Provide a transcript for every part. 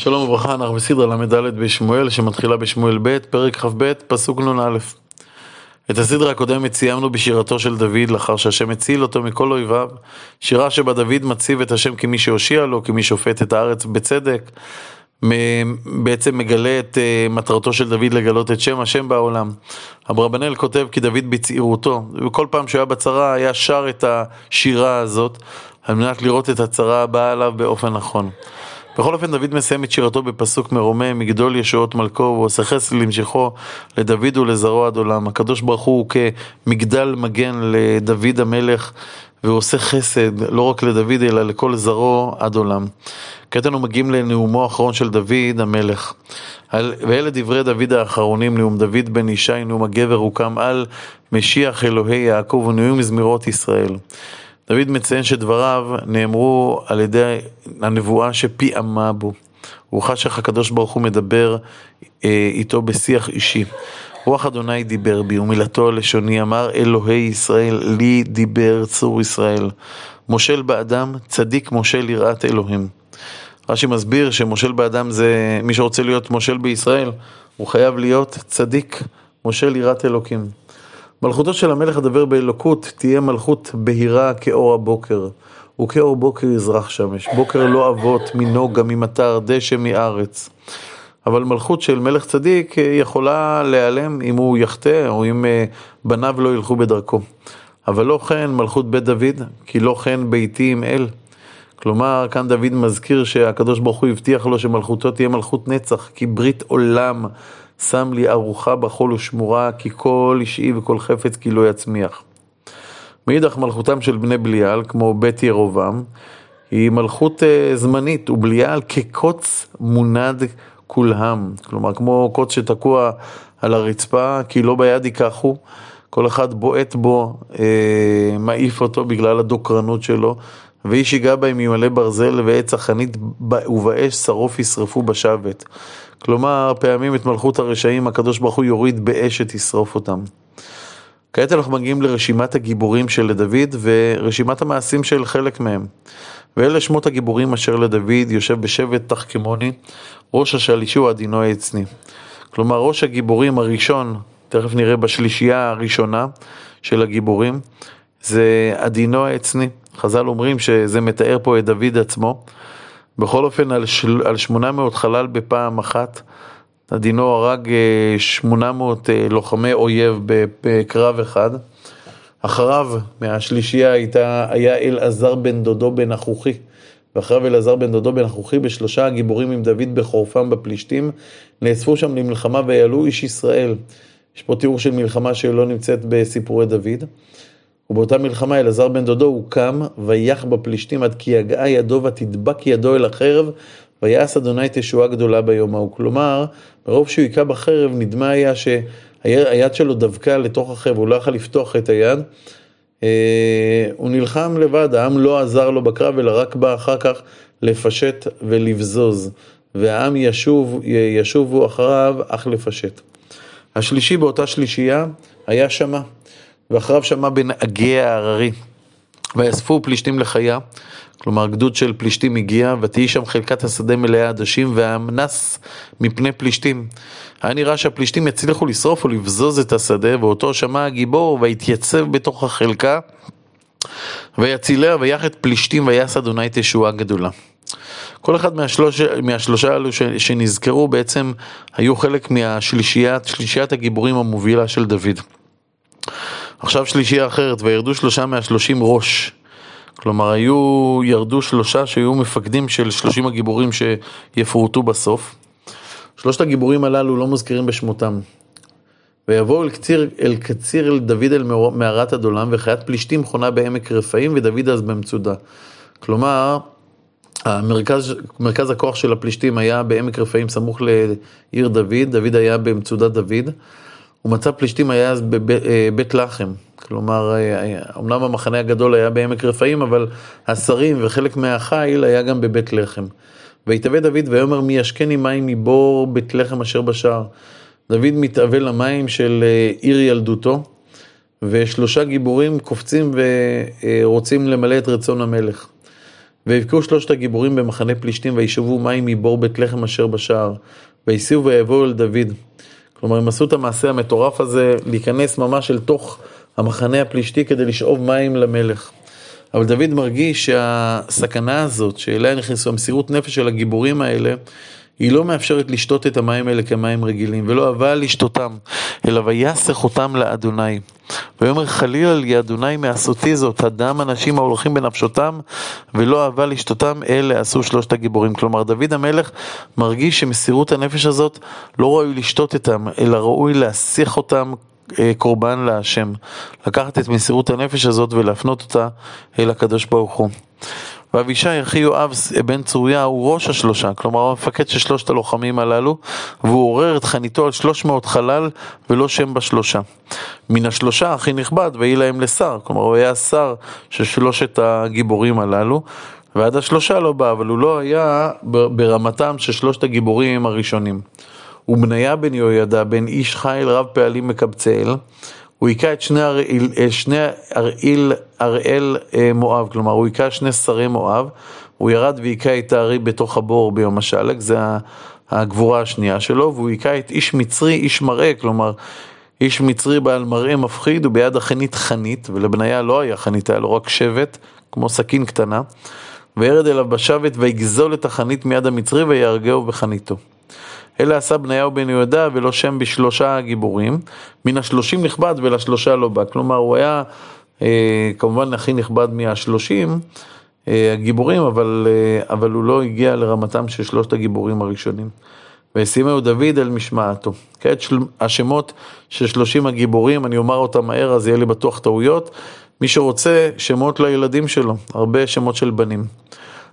שלום וברכה, אנחנו בסדרה ל"ד בשמואל שמתחילה בשמואל ב', פרק כ"ב, פסוק נ"א. את הסדרה הקודמת סיימנו בשירתו של דוד לאחר שהשם הציל אותו מכל אויביו. שירה שבה דוד מציב את השם כמי שהושיע לו, כמי שופט את הארץ בצדק. בעצם מגלה את אה, מטרתו של דוד לגלות את שם השם בעולם. אברבנאל כותב כי דוד בצעירותו, וכל פעם שהוא היה בצרה היה שר את השירה הזאת על מנת לראות את הצרה הבאה עליו באופן נכון. בכל אופן דוד מסיים את שירתו בפסוק מרומם, מגדול ישועות מלכו, ועושה חסד למשכו לדוד ולזרוע עד עולם. הקדוש ברוך הוא כמגדל מגן לדוד המלך, והוא עושה חסד לא רק לדוד אלא לכל זרעו עד עולם. כעת אנו מגיעים לנאומו האחרון של דוד המלך. ואלה דברי דוד האחרונים, נאום דוד בן ישי, נאום הגבר הוקם על משיח אלוהי יעקב ונאום מזמירות ישראל. דוד מציין שדבריו נאמרו על ידי הנבואה שפיעמה בו. הוא חש איך הקדוש ברוך הוא מדבר אה, איתו בשיח אישי. רוח אדוני דיבר בי ומילתו הלשוני אמר אלוהי ישראל לי דיבר צור ישראל. מושל באדם צדיק מושל יראת אלוהים. רש"י מסביר שמושל באדם זה מי שרוצה להיות מושל בישראל הוא חייב להיות צדיק מושל יראת אלוקים. מלכותו של המלך הדבר באלוקות תהיה מלכות בהירה כאור הבוקר, וכאור בוקר יזרח שמש. בוקר לא אבות, מנוגה, ממטר, דשא, מארץ. אבל מלכות של מלך צדיק יכולה להיעלם אם הוא יחטא או אם אה, בניו לא ילכו בדרכו. אבל לא כן מלכות בית דוד, כי לא כן ביתי עם אל. כלומר, כאן דוד מזכיר שהקדוש ברוך הוא הבטיח לו שמלכותו תהיה מלכות נצח, כי ברית עולם שם לי ארוחה בחול ושמורה, כי כל אישי וכל חפץ כי לא יצמיח. מאידך מלכותם של בני בליעל, כמו בית ירובעם, היא מלכות uh, זמנית, ובליעל כקוץ מונד כולהם. כלומר, כמו קוץ שתקוע על הרצפה, כי לא ביד ייקחו, כל אחד בועט בו, uh, מעיף אותו בגלל הדוקרנות שלו, ואיש ייגע בהם ימלא ברזל ועץ החנית ובאש שרוף ישרפו בשבת. כלומר, פעמים את מלכות הרשעים הקדוש ברוך הוא יוריד באש שתשרוף אותם. כעת אנחנו מגיעים לרשימת הגיבורים של דוד ורשימת המעשים של חלק מהם. ואלה שמות הגיבורים אשר לדוד יושב בשבט תחכמוני, ראש השלישי הוא עדינו העצני. כלומר, ראש הגיבורים הראשון, תכף נראה בשלישייה הראשונה של הגיבורים, זה עדינו העצני. חז"ל אומרים שזה מתאר פה את דוד עצמו. בכל אופן, על, של, על 800 חלל בפעם אחת, עדינו הרג 800 אה, אה, לוחמי אויב בקרב אחד. אחריו, מהשלישייה, הייתה, היה אלעזר בן דודו בן אחוכי. ואחריו אלעזר בן דודו בן אחוכי בשלושה הגיבורים עם דוד בחורפם בפלישתים, נאספו שם למלחמה ויעלו איש ישראל. יש פה תיאור של מלחמה שלא נמצאת בסיפורי דוד. ובאותה מלחמה אלעזר בן דודו הוקם ויח בפלישתים עד כי יגעה ידו ותדבק ידו אל החרב ויעש אדוני תשועה גדולה ביום ההוא. כלומר, מרוב שהוא היכה בחרב נדמה היה שהיד שלו דבקה לתוך החרב, הוא לא יכול לפתוח את היד. אה, הוא נלחם לבד, העם לא עזר לו בקרב אלא רק בא אחר כך לפשט ולבזוז. והעם ישוב, ישובו אחריו אך לפשט. השלישי באותה שלישייה היה שמע. ואחריו שמע בנהגי ההררי. ויאספו פלישתים לחיה, כלומר גדוד של פלישתים הגיע, ותהי שם חלקת השדה מלאה עדשים, והעם נס מפני פלישתים. היה נראה שהפלישתים יצליחו לשרוף ולבזוז את השדה, ואותו שמע הגיבור, ויתייצב בתוך החלקה, ויציליה ויח פלישתים, ויעש אדוני תשועה גדולה. כל אחד מהשלוש, מהשלושה האלו שנזכרו בעצם היו חלק מהשלישיית, שלישיית הגיבורים המובילה של דוד. עכשיו שלישייה אחרת, וירדו שלושה מהשלושים ראש. כלומר, היו, ירדו שלושה שהיו מפקדים של שלושים הגיבורים שיפורטו בסוף. שלושת הגיבורים הללו לא מוזכרים בשמותם. ויבואו אל קציר, אל קציר אל דוד אל מערת הדולם, וחיית פלישתים חונה בעמק רפאים, ודוד אז במצודה. כלומר, המרכז, מרכז הכוח של הפלישתים היה בעמק רפאים סמוך לעיר דוד, דוד היה במצודת דוד. ומצב פלישתים היה אז בבית אה, לחם. כלומר, אמנם המחנה הגדול היה בעמק רפאים, אבל השרים וחלק מהחיל היה גם בבית לחם. ויתאבא דוד ויאמר מי ישקני מים מבור בית לחם אשר בשער. דוד מתאבל למים של אה, עיר ילדותו, ושלושה גיבורים קופצים ורוצים למלא את רצון המלך. ויבקעו שלושת הגיבורים במחנה פלישתים וישאבו מים מבור בית לחם אשר בשער. ויסיעו ויבואו אל דוד. כלומר, הם עשו את המעשה המטורף הזה, להיכנס ממש אל תוך המחנה הפלישתי כדי לשאוב מים למלך. אבל דוד מרגיש שהסכנה הזאת, שאליה נכנסו המסירות נפש של הגיבורים האלה, היא לא מאפשרת לשתות את המים האלה כמים רגילים, ולא אהבה לשתותם, אלא ויסך אותם לאדוני. ויאמר חלילה לי אדוני מעשותי זאת, הדם אנשים ההולכים בנפשותם, ולא אהבה לשתותם, אלה עשו שלושת הגיבורים. כלומר, דוד המלך מרגיש שמסירות הנפש הזאת לא ראוי לשתות איתם, אלא ראוי להסיח אותם אה, קורבן להשם. לקחת את מסירות הנפש הזאת ולהפנות אותה אל הקדוש ברוך הוא. ואבישי אחי יואב בן צוריה הוא ראש השלושה, כלומר המפקד של שלושת הלוחמים הללו, והוא עורר את חניתו על שלוש מאות חלל ולא שם בשלושה. מן השלושה הכי נכבד ויהי להם לשר, כלומר הוא היה שר של שלושת הגיבורים הללו, ועד השלושה לא בא, אבל הוא לא היה ברמתם של שלושת הגיבורים הראשונים. ובניה בן יהוידע בן איש חיל רב פעלים מקבצאל, הוא היכה את שני הראיל, אה, שני הראיל, הראל אה, מואב, כלומר הוא היכה שני שרי מואב, הוא ירד והיכה את הארי בתוך הבור ביום השלג, זה הגבורה השנייה שלו, והוא היכה את איש מצרי, איש מראה, כלומר איש מצרי בעל מראה מפחיד, וביד החנית חנית, ולבניה לא היה חנית, היה לו רק שבט, כמו סכין קטנה, וירד אליו בשבת ויגזול את החנית מיד המצרי ויהרגהו בחניתו. אלה עשה בניהו בן יהודה ולא שם בשלושה גיבורים, מן השלושים נכבד ולשלושה לא בא. כלומר, הוא היה אה, כמובן הכי נכבד מהשלושים אה, הגיבורים, אבל, אה, אבל הוא לא הגיע לרמתם של שלושת הגיבורים הראשונים. ושימהו דוד אל משמעתו. כעת של... השמות של שלושים הגיבורים, אני אומר אותם מהר, אז יהיה לי בטוח טעויות. מי שרוצה, שמות לילדים שלו, הרבה שמות של בנים.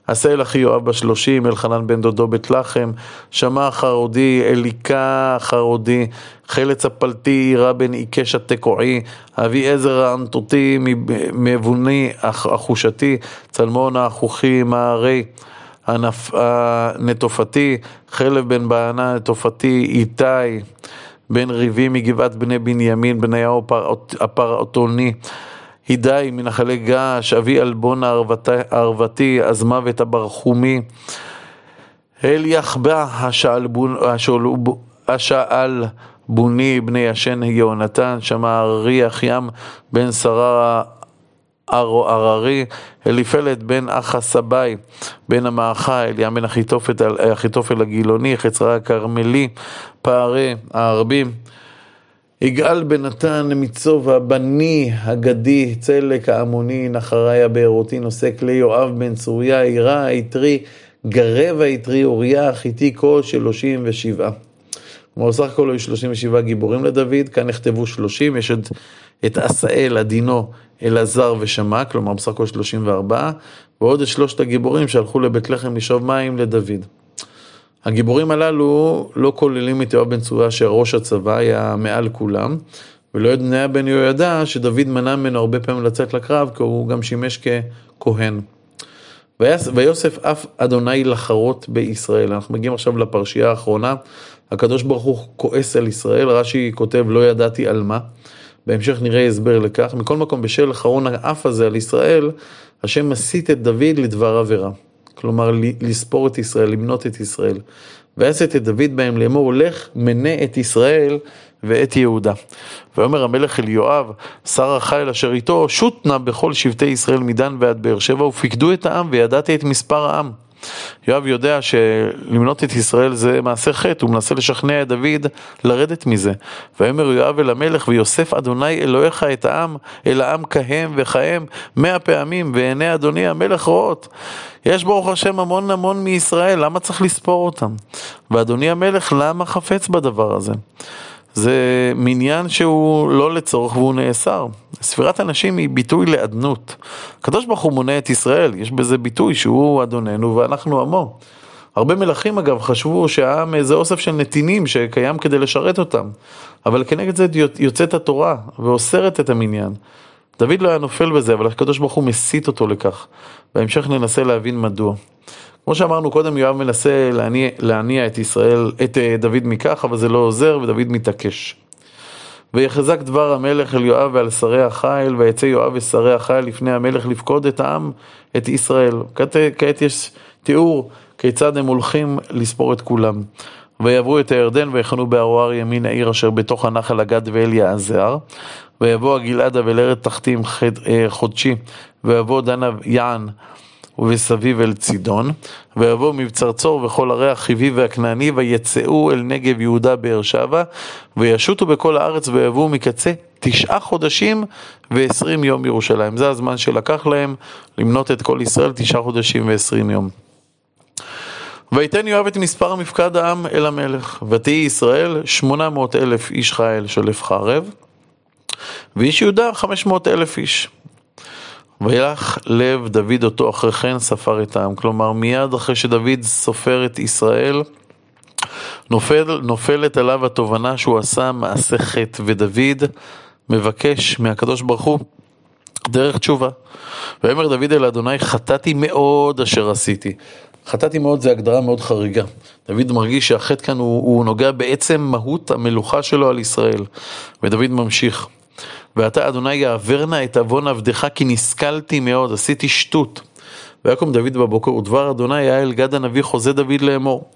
עשה אל אחי יואב בשלושים, אלחנן בן דודו בית לחם, שמע חרודי, אליקה חרודי, חלץ הפלטי, עירה בן עיקש התקועי, אבי עזר האנטותי, מבוני החושתי, צלמון האחוכי, מערי. הנטופתי, חלב בן בענה נטופתי, איתי, בן ריבי מגבעת בני בנימין, בניהו הפרעוטוני, הידי מנחלי געש, אבי עלבון הערבתי, אז מוות הברחומי. אל יחבא השאל בוני בני ישן יהונתן, שמע אריח ים בן שרה הררי, אליפלת בן אחא סבאי, בן המאחה, אליאם בן אחיתופל הגילוני, חצרה הכרמלי, פערי הערבים. יגאל בנתן מצובע, בני הגדי, צלק העמוני, נחרי הבארותי, נושא כלי יואב בן צוריה, עירה היתרי, גרב היתרי, אוריה החיתי, כל שלושים ושבעה. כלומר, סך הכל היו שלושים ושבעה גיבורים לדוד, כאן נכתבו שלושים, יש את, את עשאל, עדינו, אלעזר ושמע, כלומר בסך הכל שלושים וארבעה, ועוד את שלושת הגיבורים שהלכו לבית לחם לשאוב מים לדוד. הגיבורים הללו לא כוללים את יואב בן צרויה שראש הצבא היה מעל כולם, ולא יודע בן יהוידע שדוד מנע ממנו הרבה פעמים לצאת לקרב, כי הוא גם שימש ככהן. ויוסף אף אדוני לחרות בישראל. אנחנו מגיעים עכשיו לפרשייה האחרונה. הקדוש ברוך הוא כועס על ישראל, רש"י כותב לא ידעתי על מה. בהמשך נראה הסבר לכך. מכל מקום, בשל חרון האף הזה על ישראל, השם מסית את דוד לדבר עבירה. כלומר לספור את ישראל, למנות את ישראל. ויעשת את דוד בהם לאמור, הולך מנה את ישראל ואת יהודה. ויאמר המלך אל יואב, שר החיל אשר איתו, שוט נא בכל שבטי ישראל מדן ועד באר שבע, ופיקדו את העם, וידעתי את מספר העם. יואב יודע שלמנות את ישראל זה מעשה חטא, הוא מנסה לשכנע את דוד לרדת מזה. ויאמר יואב אל המלך, ויוסף אדוני אלוהיך את העם, אל העם כהם וכהם מאה פעמים, ועיני אדוני המלך רואות. יש ברוך השם המון המון מישראל, למה צריך לספור אותם? ואדוני המלך, למה חפץ בדבר הזה? זה מניין שהוא לא לצורך והוא נאסר. ספירת הנשים היא ביטוי לאדנות. הקדוש ברוך הוא מונה את ישראל, יש בזה ביטוי שהוא אדוננו ואנחנו עמו. הרבה מלכים אגב חשבו שהעם זה אוסף של נתינים שקיים כדי לשרת אותם, אבל כנגד זה יוצאת התורה ואוסרת את המניין. דוד לא היה נופל בזה, אבל הקדוש ברוך הוא מסית אותו לכך. בהמשך ננסה להבין מדוע. כמו שאמרנו קודם, יואב מנסה להניע, להניע את ישראל, את אה, דוד מכך, אבל זה לא עוזר ודוד מתעקש. ויחזק דבר המלך אל יואב ועל שרי החיל, ויצא יואב ושרי החיל לפני המלך לפקוד את העם, את ישראל. כעת, כעת יש תיאור כיצד הם הולכים לספור את כולם. ויעברו את הירדן ויחנו בערוער ימין העיר אשר בתוך הנחל הגד ואל יעזר. ויבוא הגלעדה ואל ארץ תחתים אה, חודשי, ויבוא דנה יען ובסביב אל צידון, ויבוא מבצר צור וכל ערי החיבי והכנעני, ויצאו אל נגב יהודה באר שבע, וישוטו בכל הארץ ויבואו מקצה תשעה חודשים ועשרים יום ירושלים. זה הזמן שלקח להם למנות את כל ישראל תשעה חודשים ועשרים יום. ויתן יואב את מספר מפקד העם אל המלך, ותהי ישראל שמונה מאות אלף איש חיל שולף חרב, ואיש יהודה חמש מאות אלף איש. וילך לב דוד אותו אחרי כן ספר את העם. כלומר, מיד אחרי שדוד סופר את ישראל, נופל, נופלת עליו התובנה שהוא עשה מעשה חטא, ודוד מבקש מהקדוש ברוך הוא דרך תשובה. ויאמר דוד אל אדוני, חטאתי מאוד אשר עשיתי. חטאתי מאוד זה הגדרה מאוד חריגה. דוד מרגיש שהחטא כאן הוא, הוא נוגע בעצם מהות המלוכה שלו על ישראל. ודוד ממשיך. ואתה אדוני יעבר נא את עוון עבדך כי נסכלתי מאוד, עשיתי שטות. ויקום דוד בבוקר ודבר אדוני היה אל גד הנביא חוזה דוד לאמור.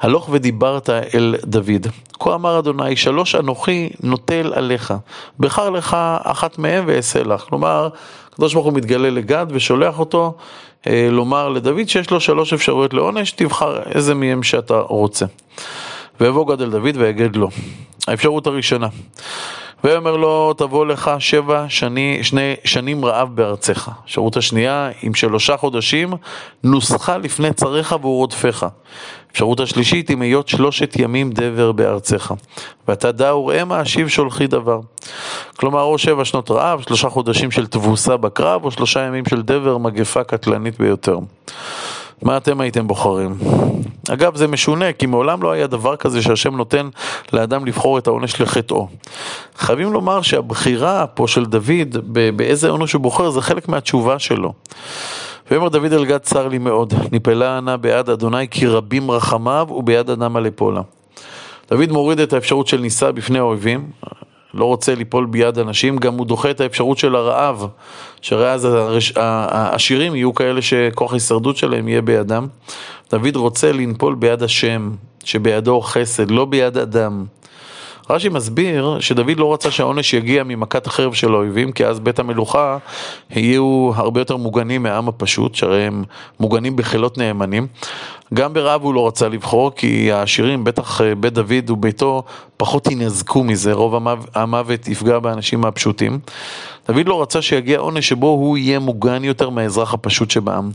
הלוך ודיברת אל דוד. כה אמר אדוני, שלוש אנוכי נוטל עליך, בחר לך אחת מהם ואעשה לך. כלומר, הקדוש ברוך הוא מתגלה לגד ושולח אותו אה, לומר לדוד שיש לו שלוש אפשרויות לעונש, תבחר איזה מהם שאתה רוצה. ויבוא גד אל דוד ויגד לו. האפשרות הראשונה, ויאמר לו תבוא לך שבע שני, שני שנים רעב בארצך. אפשרות השנייה, עם שלושה חודשים נוסחה לפני צריך והוא רודפך. אפשרות השלישית, עם היות שלושת ימים דבר בארצך. ואתה דע וראמה אשיב שולחי דבר. כלומר, או שבע שנות רעב, שלושה חודשים של תבוסה בקרב, או שלושה ימים של דבר, מגפה קטלנית ביותר. מה אתם הייתם בוחרים? אגב, זה משונה, כי מעולם לא היה דבר כזה שהשם נותן לאדם לבחור את העונש לחטאו. חייבים לומר שהבחירה פה של דוד, באיזה עונש הוא בוחר, זה חלק מהתשובה שלו. ויאמר דוד אל גד צר לי מאוד, נפלה נא בעד אדוני כי רבים רחמיו וביד אדם על אפולה. דוד מוריד את האפשרות של נישא בפני האויבים, לא רוצה ליפול ביד אנשים, גם הוא דוחה את האפשרות של הרעב, שהרי אז העשירים יהיו כאלה שכוח ההישרדות שלהם יהיה בידם. דוד רוצה לנפול ביד השם, שבידו חסד, לא ביד אדם. רש"י מסביר שדוד לא רצה שהעונש יגיע ממכת החרב של האויבים, כי אז בית המלוכה יהיו הרבה יותר מוגנים מהעם הפשוט, שהרי הם מוגנים בחילות נאמנים. גם ברעב הוא לא רצה לבחור, כי העשירים, בטח אה, בית דוד וביתו, פחות ינזקו מזה, רוב המוות יפגע באנשים הפשוטים. דוד לא רצה שיגיע עונש שבו הוא יהיה מוגן יותר מהאזרח הפשוט שבעם.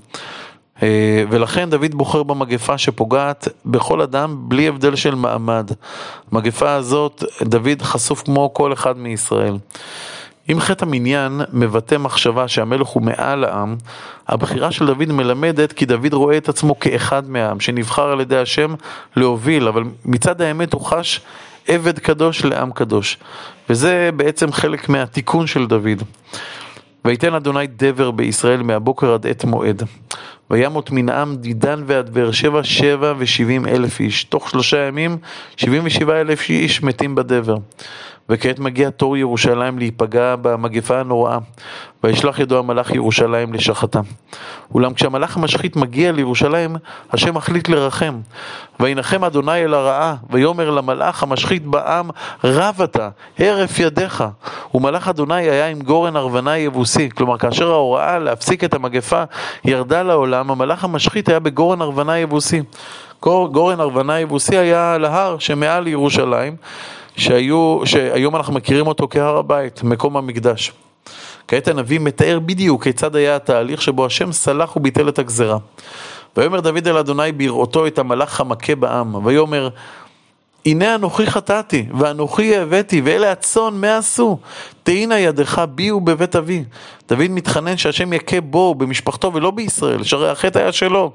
אה, ולכן דוד בוחר במגפה שפוגעת בכל אדם בלי הבדל של מעמד. מגפה הזאת, דוד חשוף כמו כל אחד מישראל. אם חטא המניין מבטא מחשבה שהמלך הוא מעל העם, הבחירה של דוד מלמדת כי דוד רואה את עצמו כאחד מהעם, שנבחר על ידי השם להוביל, אבל מצד האמת הוא חש עבד קדוש לעם קדוש. וזה בעצם חלק מהתיקון של דוד. ויתן אדוני דבר בישראל מהבוקר עד עת מועד. וימות מנעם דידן ועד באר שבע שבע ושבעים אלף איש. תוך שלושה ימים שבעים ושבעה אלף איש מתים בדבר. וכעת מגיע תור ירושלים להיפגע במגפה הנוראה. וישלח ידו המלאך ירושלים לשחתה. אולם כשהמלאך המשחית מגיע לירושלים, השם מחליט לרחם. וינחם אדוני אל הרעה, ויאמר למלאך המשחית בעם, רב אתה, הרף ידיך. ומלאך אדוני היה עם גורן ארוונה יבוסי. כלומר, כאשר ההוראה להפסיק את המגפה ירדה לעולם, המלאך המשחית היה בגורן ארוונה יבוסי. גורן ארוונה יבוסי היה להר שמעל ירושלים. שהיו, שהיום אנחנו מכירים אותו כהר הבית, מקום המקדש. כעת הנביא מתאר בדיוק כיצד היה התהליך שבו השם סלח וביטל את הגזרה. ויאמר דוד אל אדוני בראותו את המלאך המכה בעם, ויאמר הנה אנוכי חטאתי, ואנוכי הבאתי, ואלה הצאן מה עשו? תהינה ידך בי ובבית אבי. דוד מתחנן שהשם יכה בו ובמשפחתו ולא בישראל, שהרי החטא היה שלו.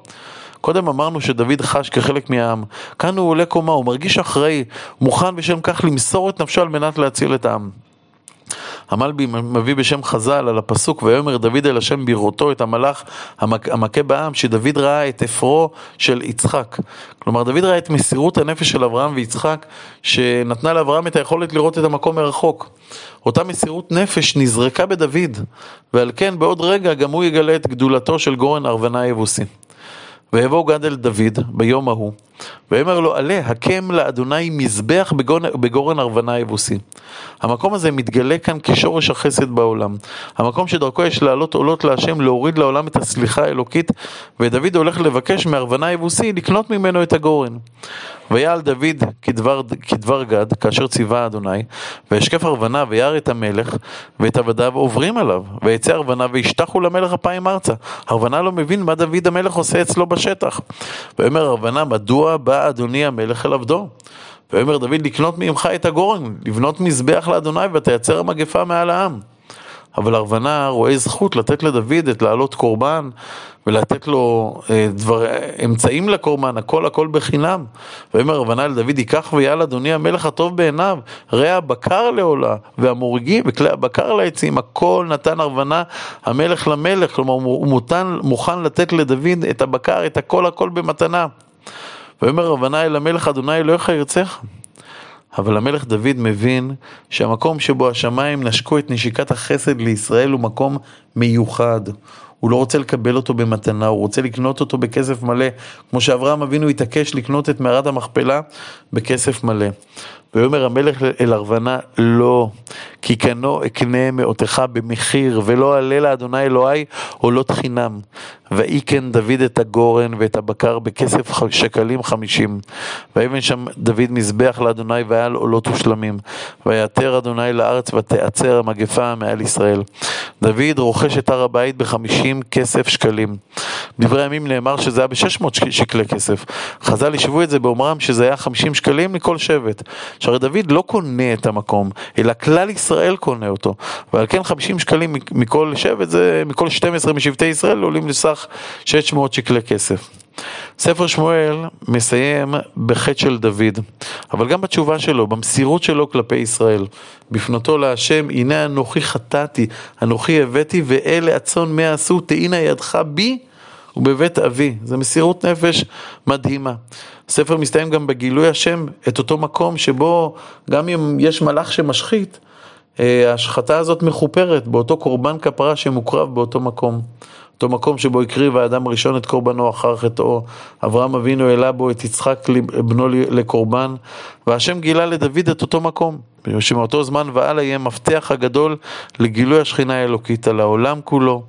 קודם אמרנו שדוד חש כחלק מהעם, כאן הוא עולה קומה, הוא מרגיש אחראי, מוכן בשם כך למסור את נפשו על מנת להציל את העם. המלבי מביא בשם חז"ל על הפסוק ויאמר דוד אל השם בראותו את המלאך המכה בעם שדוד ראה את אפרו של יצחק. כלומר דוד ראה את מסירות הנפש של אברהם ויצחק שנתנה לאברהם את היכולת לראות את המקום מרחוק. אותה מסירות נפש נזרקה בדוד ועל כן בעוד רגע גם הוא יגלה את גדולתו של גורן ארוונה היבוסי. ויבוא גד אל דוד ביום ההוא, ויאמר לו עלה הקם לאדוני מזבח בגורן, בגורן ארוונה היבוסי. המקום הזה מתגלה כאן כשורש החסד בעולם. המקום שדרכו יש לעלות עולות להשם, להוריד לעולם את הסליחה האלוקית, ודוד הולך לבקש מארוונה היבוסי לקנות ממנו את הגורן. ויעל דוד כדבר, כדבר גד, כאשר ציווה אדוני, וישקף ארוונה וירא את המלך, ואת עבדיו עוברים עליו, ויצא ארוונה וישתחו למלך אפיים ארצה. ארוונה לא מבין מה דוד המלך עושה אצלו בשטח. ויאמר ארוונה, מדוע בא אדוני המלך אל עבדו? ויאמר דוד לקנות מעמך את הגורן, לבנות מזבח לאדוני ותייצר המגפה מעל העם. אבל ארוונה רואה זכות לתת לדוד את לעלות קורבן ולתת לו אה, דבר, אמצעים לקורבן, הכל הכל בחינם. ויאמר ארוונה אל דוד, ייקח ויעל אדוני המלך הטוב בעיניו, ראה הבקר לעולה והמורגים וכלי הבקר לעצים, הכל נתן ארוונה המלך למלך, כלומר הוא מותן, מוכן לתת לדוד את הבקר, את הכל הכל במתנה. ויאמר ארוונה אל המלך אדוני אלוהיך ירצך. אבל המלך דוד מבין שהמקום שבו השמיים נשקו את נשיקת החסד לישראל הוא מקום מיוחד. הוא לא רוצה לקבל אותו במתנה, הוא רוצה לקנות אותו בכסף מלא, כמו שאברהם אבינו התעקש לקנות את מערת המכפלה בכסף מלא. ויאמר המלך אל ארוונה, לא, כי קנו אקנה מאותך במחיר, ולא אעלה לאדוני אלוהי עולות חינם. ויהי כן דוד את הגורן ואת הבקר בכסף שקלים חמישים. ויבן שם דוד מזבח לאדוני והיה על עולות ושלמים. ויעתר אדוני לארץ ותעצר המגפה מעל ישראל. דוד רוכש את הר הבית בחמישים כסף שקלים. דברי הימים נאמר שזה היה בשש מאות שקלי כסף. חז"ל השוו את זה באומרם שזה היה חמישים שקלים מכל שבט. שהרי דוד לא קונה את המקום, אלא כלל ישראל קונה אותו. ועל כן חמישים שקלים מכל שבט, זה מכל 12 משבטי ישראל עולים לסך 600 שקלי כסף. ספר שמואל מסיים בחטא של דוד, אבל גם בתשובה שלו, במסירות שלו כלפי ישראל. בפנותו להשם, הנה אנוכי חטאתי, אנוכי הבאתי, ואלה הצאן מה עשו, תהינה ידך בי ובבית אבי. זו מסירות נפש מדהימה. הספר מסתיים גם בגילוי השם, את אותו מקום שבו גם אם יש מלאך שמשחית, אה, ההשחתה הזאת מכופרת באותו קורבן כפרה שמוקרב באותו מקום. אותו מקום שבו הקריב האדם הראשון את קורבנו אחר חטאו, אברהם אבינו העלה בו את יצחק בנו לקורבן, והשם גילה לדוד את אותו מקום, שמאותו זמן והלאה יהיה מפתח הגדול לגילוי השכינה האלוקית על העולם כולו,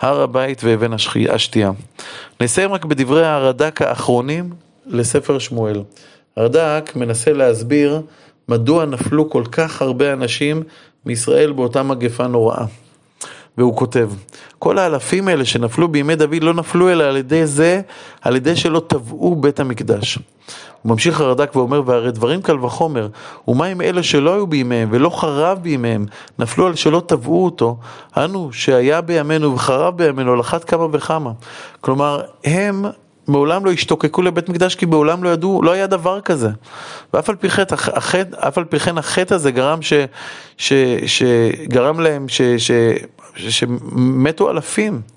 הר הבית ואבן השתייה. נסיים רק בדברי הרד"ק האחרונים לספר שמואל. הרד"ק מנסה להסביר מדוע נפלו כל כך הרבה אנשים מישראל באותה מגפה נוראה. והוא כותב, כל האלפים האלה שנפלו בימי דוד לא נפלו אלא על ידי זה, על ידי שלא טבעו בית המקדש. ממשיך הרד"ק ואומר, והרי דברים קל וחומר, ומה עם אלה שלא היו בימיהם ולא חרב בימיהם, נפלו על שלא טבעו אותו, אנו שהיה בימינו וחרב בימינו על אחת כמה וכמה. כלומר, הם מעולם לא השתוקקו לבית מקדש כי מעולם לא ידעו, לא היה דבר כזה. ואף על פי, חטא, החטא, אף על פי כן החטא הזה גרם, ש, ש, שגרם להם ש, ש, ש, שמתו אלפים.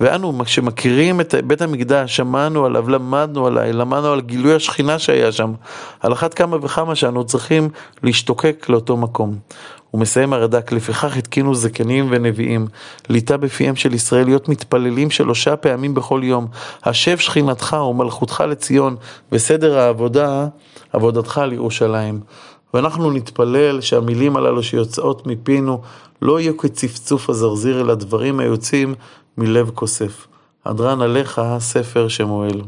ואנו, כשמכירים את בית המקדש, שמענו עליו, למדנו עליו, למדנו על גילוי השכינה שהיה שם, על אחת כמה וכמה שאנו צריכים להשתוקק לאותו מקום. הוא מסיים הרד"ק, לפיכך התקינו זקנים ונביאים, ליטה בפיהם של ישראל, להיות מתפללים שלושה פעמים בכל יום, השב שכינתך ומלכותך לציון, וסדר העבודה, עבודתך לירושלים. ואנחנו נתפלל שהמילים הללו שיוצאות מפינו לא יהיו כצפצוף הזרזיר, אלא דברים היוצאים מלב כוסף. הדרן עליך ספר שמואל.